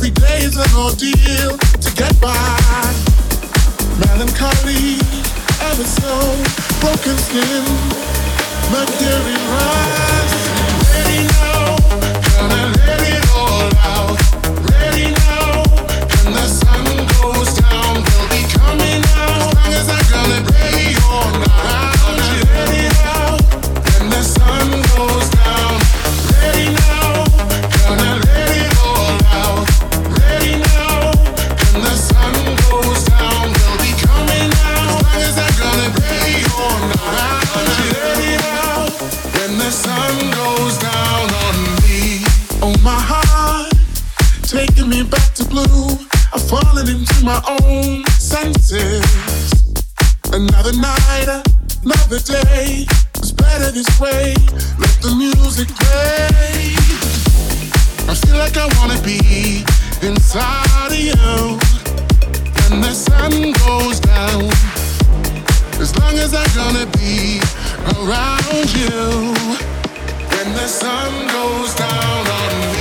Every day is an ordeal to get by. Melancholy, ever so broken skin, mercury rise. my own senses. Another night, another day. It's better this way. Let the music play. I feel like I wanna be inside of you. When the sun goes down, as long as I'm gonna be around you. When the sun goes down on me.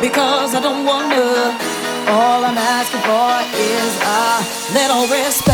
because I don't wanna. All I'm asking for is a little respect.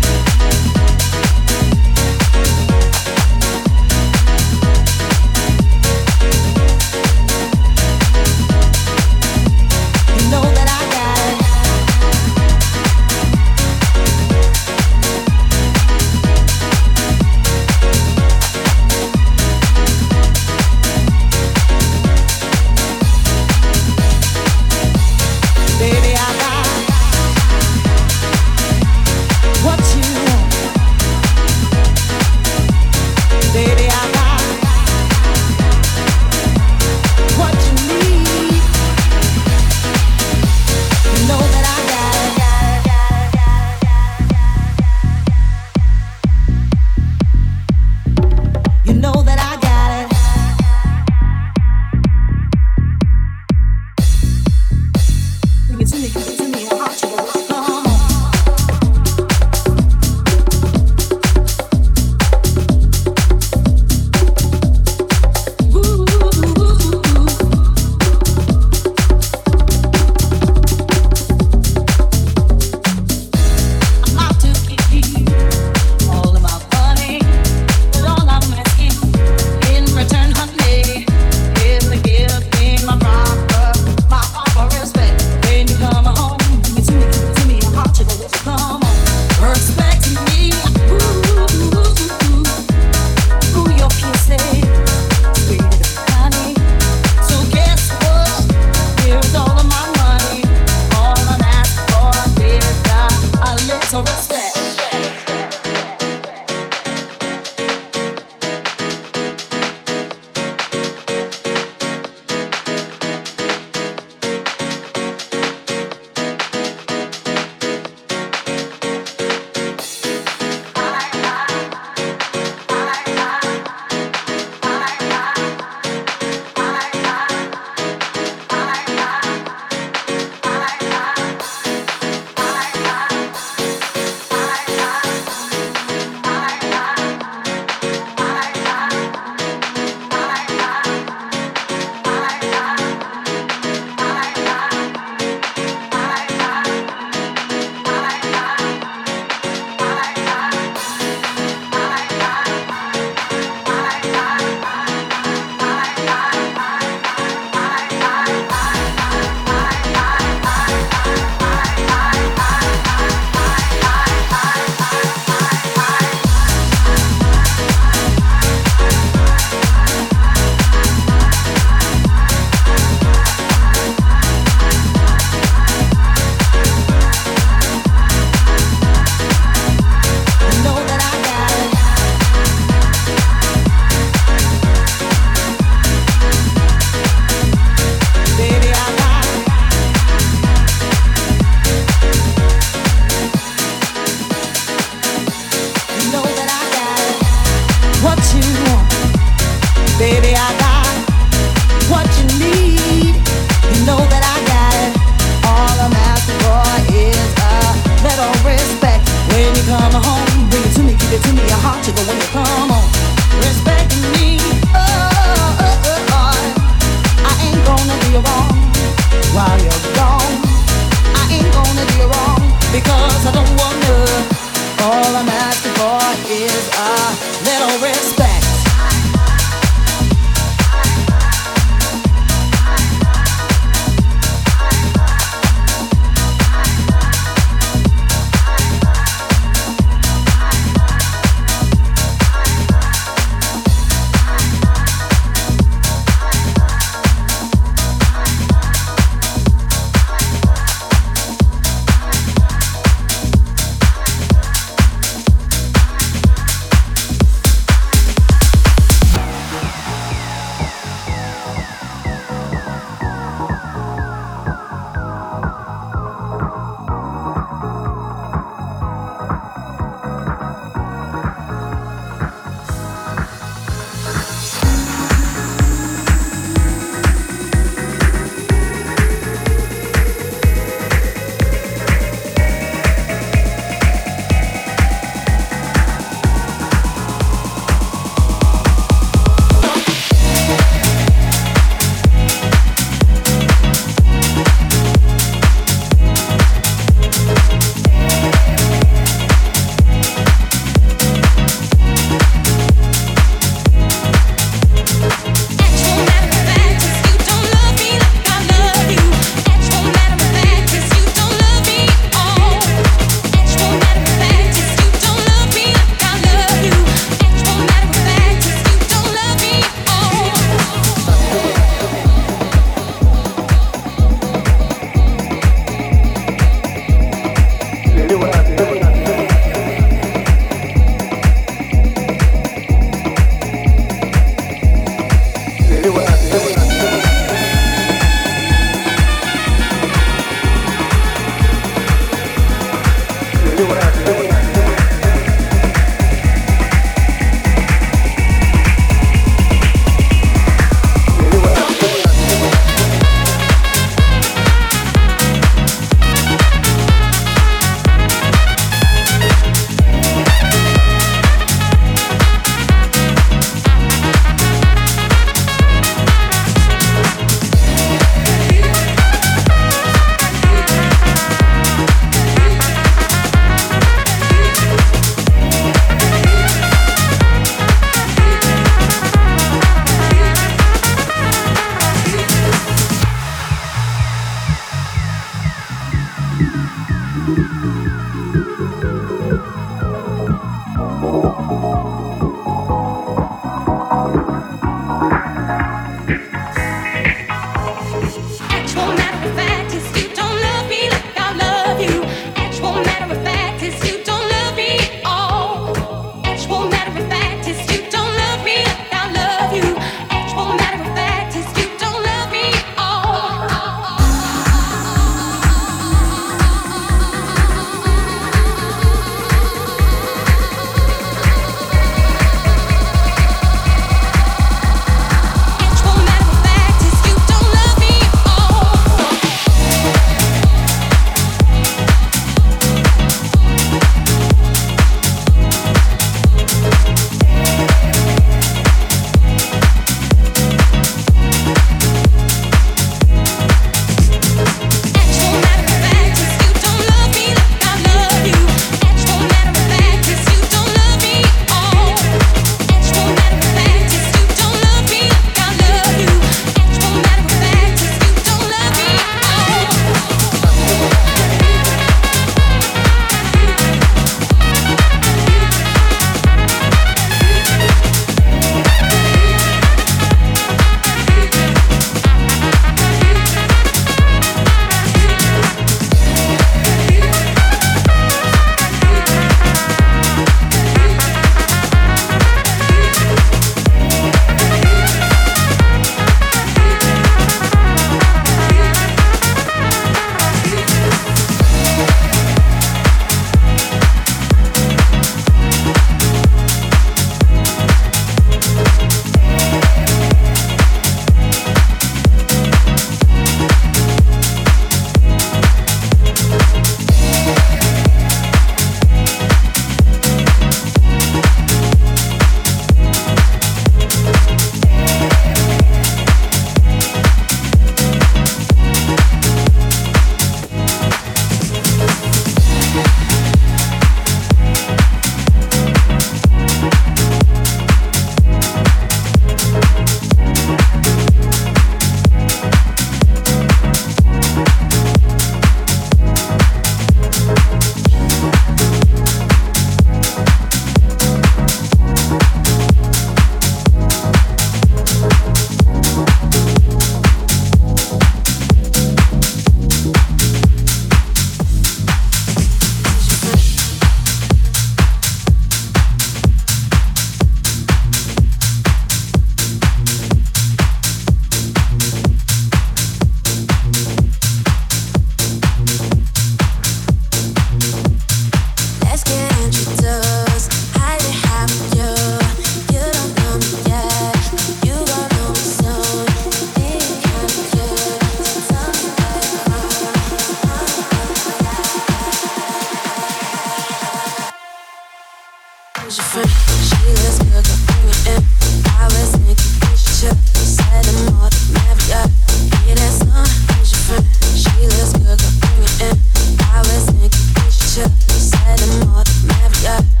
the more the merrier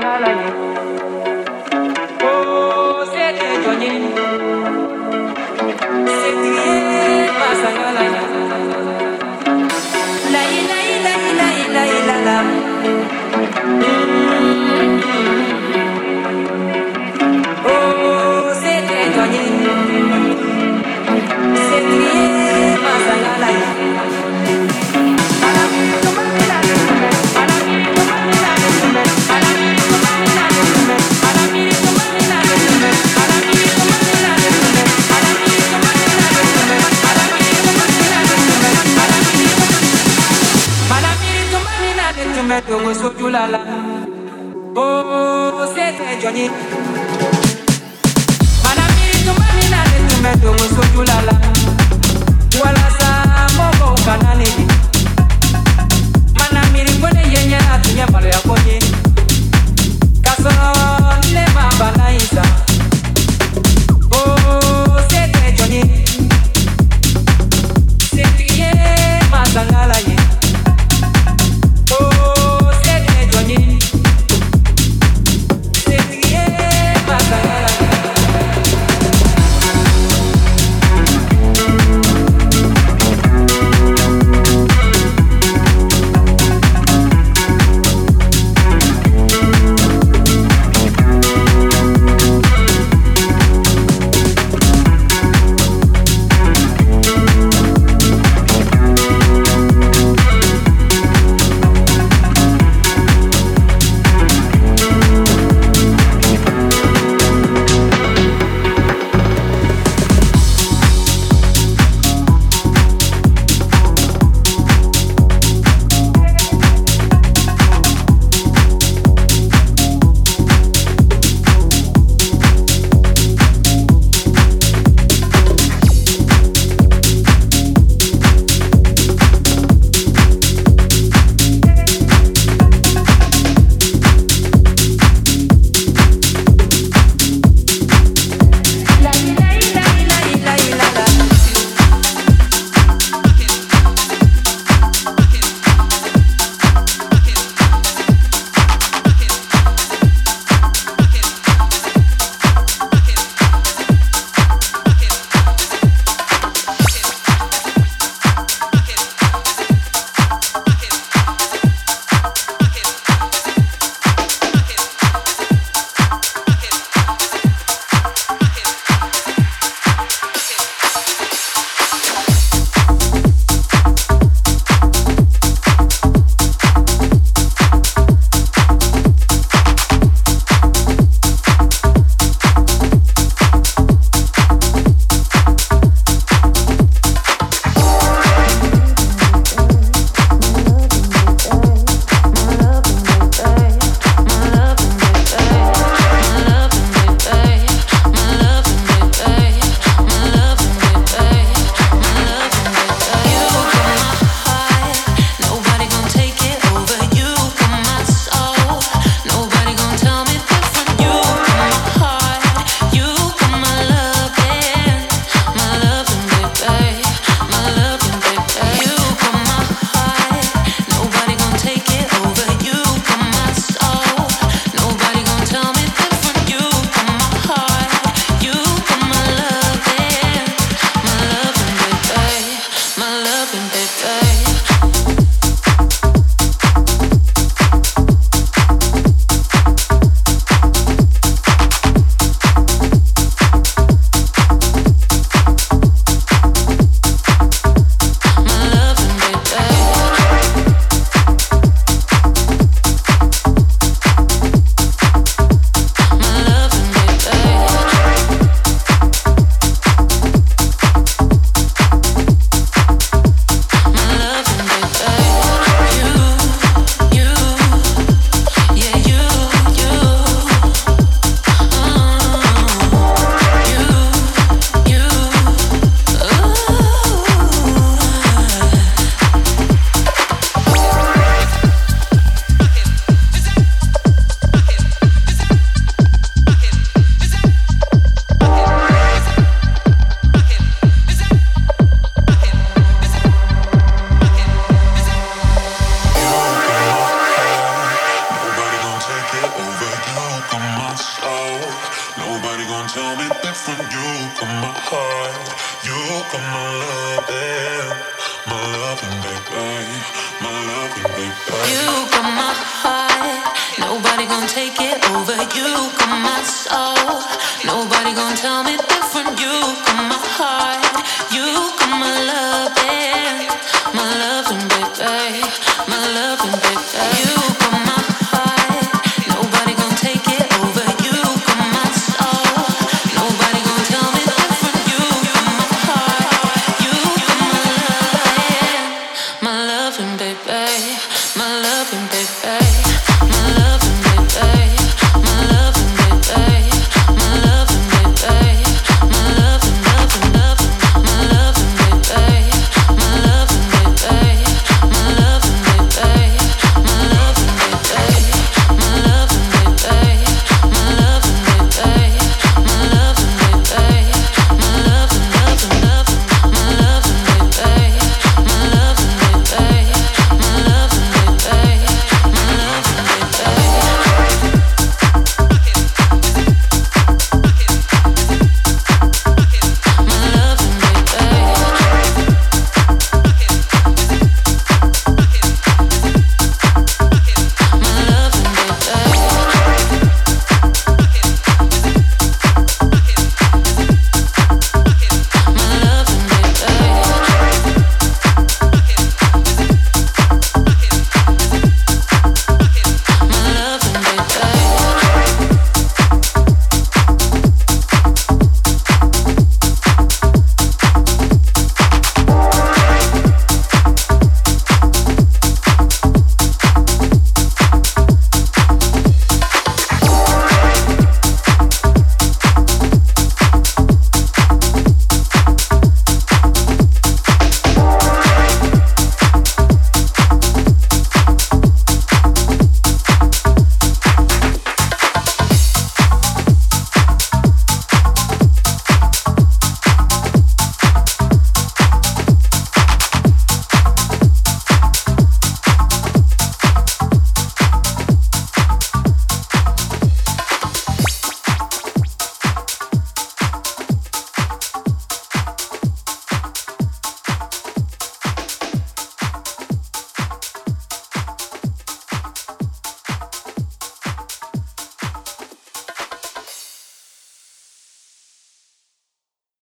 la la la. yòwò sójú lálá bó ṣe tẹjọ ni. manamiri tún bá mi náà lè tún mẹ yòwò sójú lálá walasa mọ́kọ̀ kanani. manamiri kò lè yẹ yẹn àtúnyẹ̀ balùwẹ̀ kò